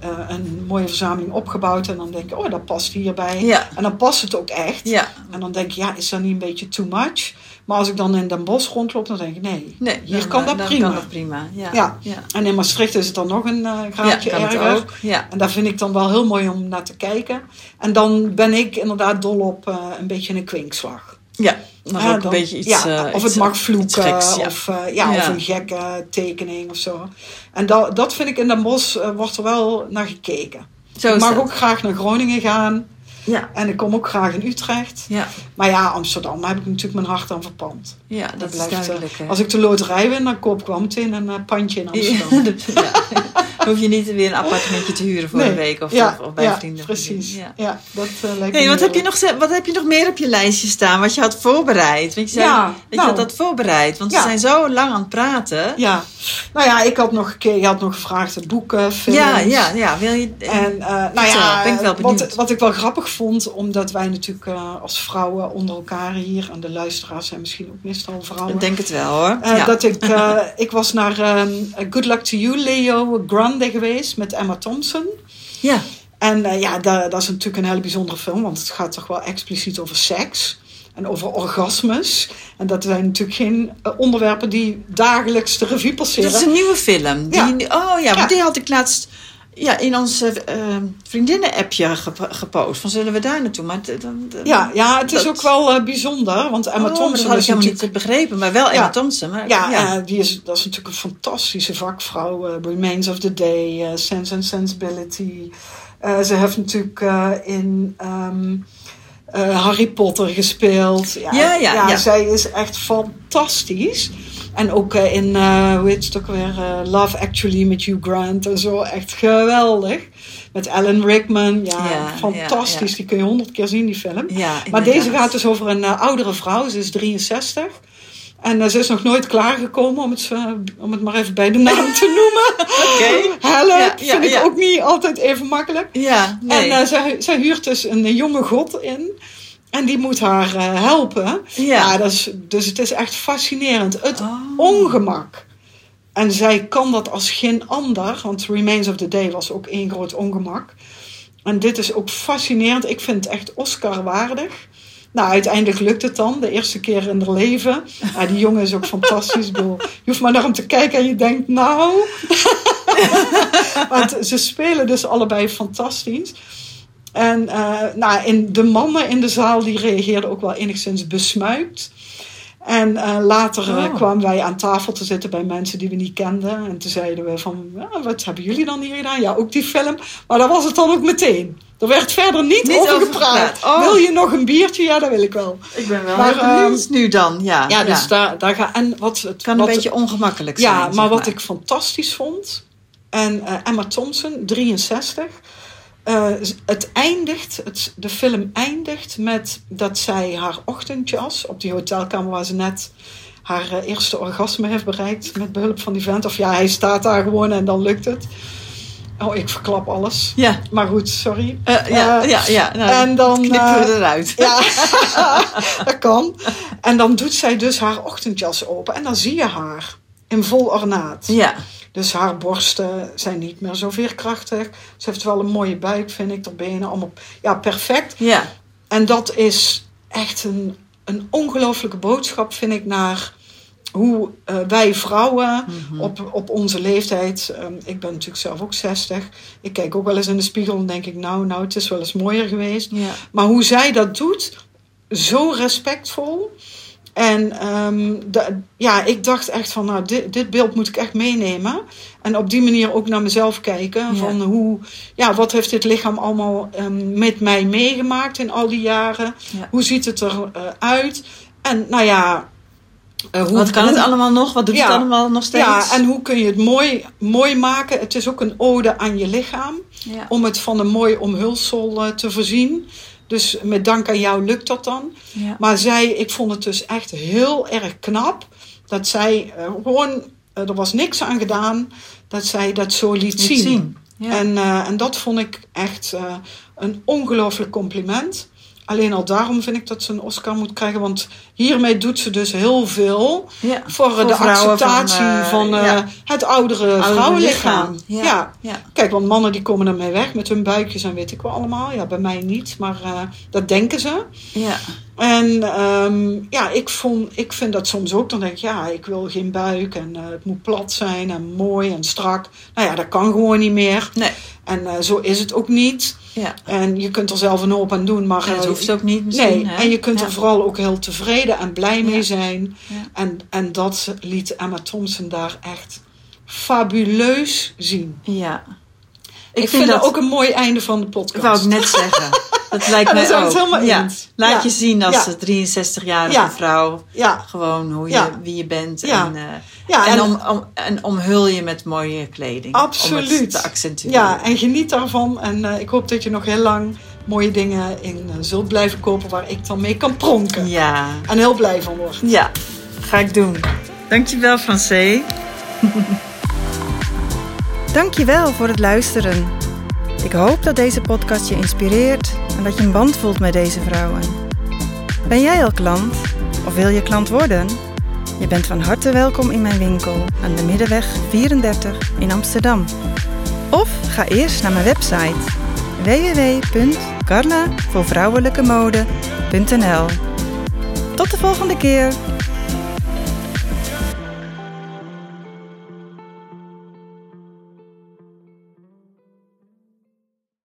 eh, een mooie verzameling opgebouwd. En dan denk ik, oh, dat past hierbij. Ja. En dan past het ook echt. Ja. En dan denk ik, ja, is dat niet een beetje too much? Maar als ik dan in Den Bosch rondloop, dan denk ik, nee, Nee, hier dan, kan eh, dat dan prima. kan dat prima. Ja. Ja. ja. En in Maastricht is het dan nog een eh, graadje het erger. ook. Ja. En daar vind ik dan wel heel mooi om naar te kijken. En dan ben ik inderdaad dol op een beetje een kwinkslag. Ja, mag Ja, ook een beetje iets. ja, eh, of iets, het mag iets vloeken, geks, ja. of, eh, ja, of een gekke tekening of zo. En dat, dat vind ik in Den Bosch, eh, wordt er wel naar gekeken. Zo ik mag ook graag naar Groningen gaan. Ja. En ik kom ook graag in Utrecht. Ja. Maar ja, Amsterdam, daar heb ik natuurlijk mijn hart aan verpand. ja, dat is blijft, eh, duidelijk. hè. Als ik de loterij win, dan koop ik wel meteen een eh, pandje in Amsterdam. ja. Hoef je niet weer een appartementje te huren voor Nee. een week of, ja, of, of bij ja, vrienden. Precies. Ja. Ja, dat eh, lijkt Hey, me wat, heb je nog, wat heb je nog meer op je lijstje staan wat je had voorbereid? Want je zei Ja, dat je nou. had dat voorbereid, want we zijn zo lang aan het praten. Ja, nou ja, ik had nog je had nog gevraagd boeken, films. ja, ja, ja. Wil je, En nou ja, ben ik wel benieuwd. wat, wat ik wel grappig vond, omdat wij natuurlijk eh, als vrouwen onder elkaar hier, en de luisteraars zijn misschien ook meestal vrouwen. ik denk het wel hoor. eh, ja. Dat ik, eh, ik was naar ehm, Good Luck to You, Leo Grande geweest met Emma Thompson. ja. En ja, dat, dat is natuurlijk een hele bijzondere film, want het gaat toch wel expliciet over seks. En over orgasmes. En dat zijn natuurlijk geen onderwerpen die dagelijks de revue passeren. Dat is een nieuwe film. Die, Ja. Oh ja, want Ja. die had ik laatst ja, in ons eh, vriendinnen-appje gep- gepost. Van zullen we daar naartoe? Maar Ja, ja, het is Dat- ook wel eh, bijzonder, want Emma Oh, Thompson dat had ik helemaal natuurlijk... niet begrepen, maar wel Ja. Emma Thompson. Maar, Ja, ja. eh, die is, dat is natuurlijk een fantastische vakvrouw. Remains of the Day, Sense and Sensibility. Ze heeft natuurlijk in ehm, eh, Harry Potter gespeeld. Ja, ja, ja. Zij is echt fantastisch. En ook eh, in, eh, hoe heet het ook weer, eh, Love Actually met Hugh Grant en zo. Echt geweldig. Met Alan Rickman. Ja, Ja, fantastisch. ja, ja. Die kun je honderd keer zien, die film. Maar deze gaat dus over een oudere vrouw. Ze is 63. En ze is nog nooit klaargekomen, om het, om het maar even bij de naam te noemen. Oké. Help, Ja, vind ik ook niet altijd even makkelijk. Ja, nee. En zij, zij huurt dus een jonge god in. En die moet haar eh, helpen. Ja. dat is, dus het is echt fascinerend. Het Oh. ongemak. En zij kan dat als geen ander. Want Remains of the Day was ook één groot ongemak. En dit is ook fascinerend. Ik vind het echt Oscar waardig. Nou, uiteindelijk lukt het dan. De eerste keer in haar leven. Ja, die jongen is ook fantastisch. Bedoel, je hoeft maar naar hem te kijken en je denkt, nou... Want ze spelen dus allebei fantastisch. En uh, nou, in, de mannen in de zaal die reageerden ook wel enigszins besmuikt. En uh, later oh. kwamen wij aan tafel te zitten bij mensen die we niet kenden. En toen zeiden we van, ja, wat hebben jullie dan hier gedaan? Ja, ook die film. Maar dat was het dan ook meteen. Er werd verder niet, niet over gepraat. Oh. Wil je nog een biertje? Ja, dat wil ik wel. Ik ben wel maar, uh, nu dan. Ja, ja dus Daar, daar ga en wat het kan wat, een beetje ongemakkelijk zijn. Ja, maar wat ik fantastisch vond. En uh, Emma Thompson, 63. Uh, het eindigt, het, de film eindigt met dat zij haar ochtendjas op die hotelkamer waar ze net haar uh, eerste orgasme heeft bereikt met behulp van die vent. Of ja, hij staat daar gewoon en dan lukt het. Oh, ik verklap alles. Ja. Maar goed, sorry. Uh, ja, ja, ja. Nou, en dan knippen we eruit. Ja, dat kan. En dan doet zij dus haar ochtendjas open en dan zie je haar in vol ornaat. Ja. Dus haar borsten zijn niet meer zo veerkrachtig. Ze heeft wel een mooie buik, vind ik, haar benen allemaal. Ja, perfect. Ja. En dat is echt een, een ongelooflijke boodschap, vind ik, naar hoe uh, wij vrouwen mm-hmm. op, op onze leeftijd. Um, ik ben natuurlijk zelf ook 60. Ik kijk ook wel eens in de spiegel en denk ik, nou, nou, het is wel eens mooier geweest. Ja. Maar hoe zij dat doet, zo respectvol. En um, de, ja, ik dacht echt van, nou, dit, dit, beeld moet ik echt meenemen. En op die manier ook naar mezelf kijken. Ja. Van hoe, ja, wat heeft dit lichaam allemaal um, met mij meegemaakt in al die jaren? Ja. Hoe ziet het eruit? Uh, en nou ja, uh, hoe, wat kan het allemaal nog? Wat doet ja, het allemaal nog steeds? Ja, en hoe kun je het mooi, mooi maken? Het is ook een ode aan je lichaam. Om het van een mooi omhulsel uh, te voorzien. Dus met dank aan jou lukt dat dan. Ja. Maar zij, ik vond het dus echt heel erg knap. Dat zij uh, gewoon, uh, er was niks aan gedaan. Dat zij dat zo liet, zien. zien, ja. En, uh, en dat vond ik echt een ongelooflijk compliment. Alleen al daarom vind ik dat ze een Oscar moet krijgen. Want hiermee doet ze dus heel veel Ja, voor, voor de acceptatie van, van, eh, uh, ja. het oudere, Oudere vrouwenlichaam. lichaam. Ja, Ja. ja. Kijk, want mannen die komen ermee weg met hun buikjes en weet ik wel allemaal. Ja, bij mij niet, maar uh, dat denken ze. Ja. En um, ja, ik, vond, ik vind dat soms ook. Dan denk ik, ja, ik wil geen buik en uh, het moet plat zijn en mooi en strak. Nou ja, dat kan gewoon niet meer. Nee. En uh, zo is het ook niet. Ja. En je kunt er zelf een hoop aan doen, maar... En dat uh, hoeft ook niet misschien. Nee, hè? en je kunt ja. er vooral ook heel tevreden en blij mee zijn. Ja. En, en dat liet Emma Thompson daar echt fabuleus zien. Ja. Ik, vind, dat ook een mooi einde van de podcast. Ik wou ik net zeggen. Dat lijkt Ja, mij we ook. helemaal ja. eens. Laat Ja. je zien als Ja. 63-jarige Ja. vrouw. Gewoon hoe je, wie je bent. Ja. En, uh, Ja, en, en- om, om, en omhul je met mooie kleding. Om absoluut. het te accentueren. Ja, en geniet daarvan. En uh, ik hoop dat je nog heel lang mooie dingen in uh, zult blijven kopen waar ik dan mee kan pronken. ja. En heel blij van word. Ja, ga ik doen. Dankjewel, Francé. Dankjewel voor het luisteren. Ik hoop dat deze podcast je inspireert en dat je een band voelt met deze vrouwen. Ben jij al klant of wil je klant worden? Je bent van harte welkom in mijn winkel aan de Middenweg 34 in Amsterdam. Of ga eerst naar mijn website www.carlavoorvrouwelijkemode.nl Tot de volgende keer!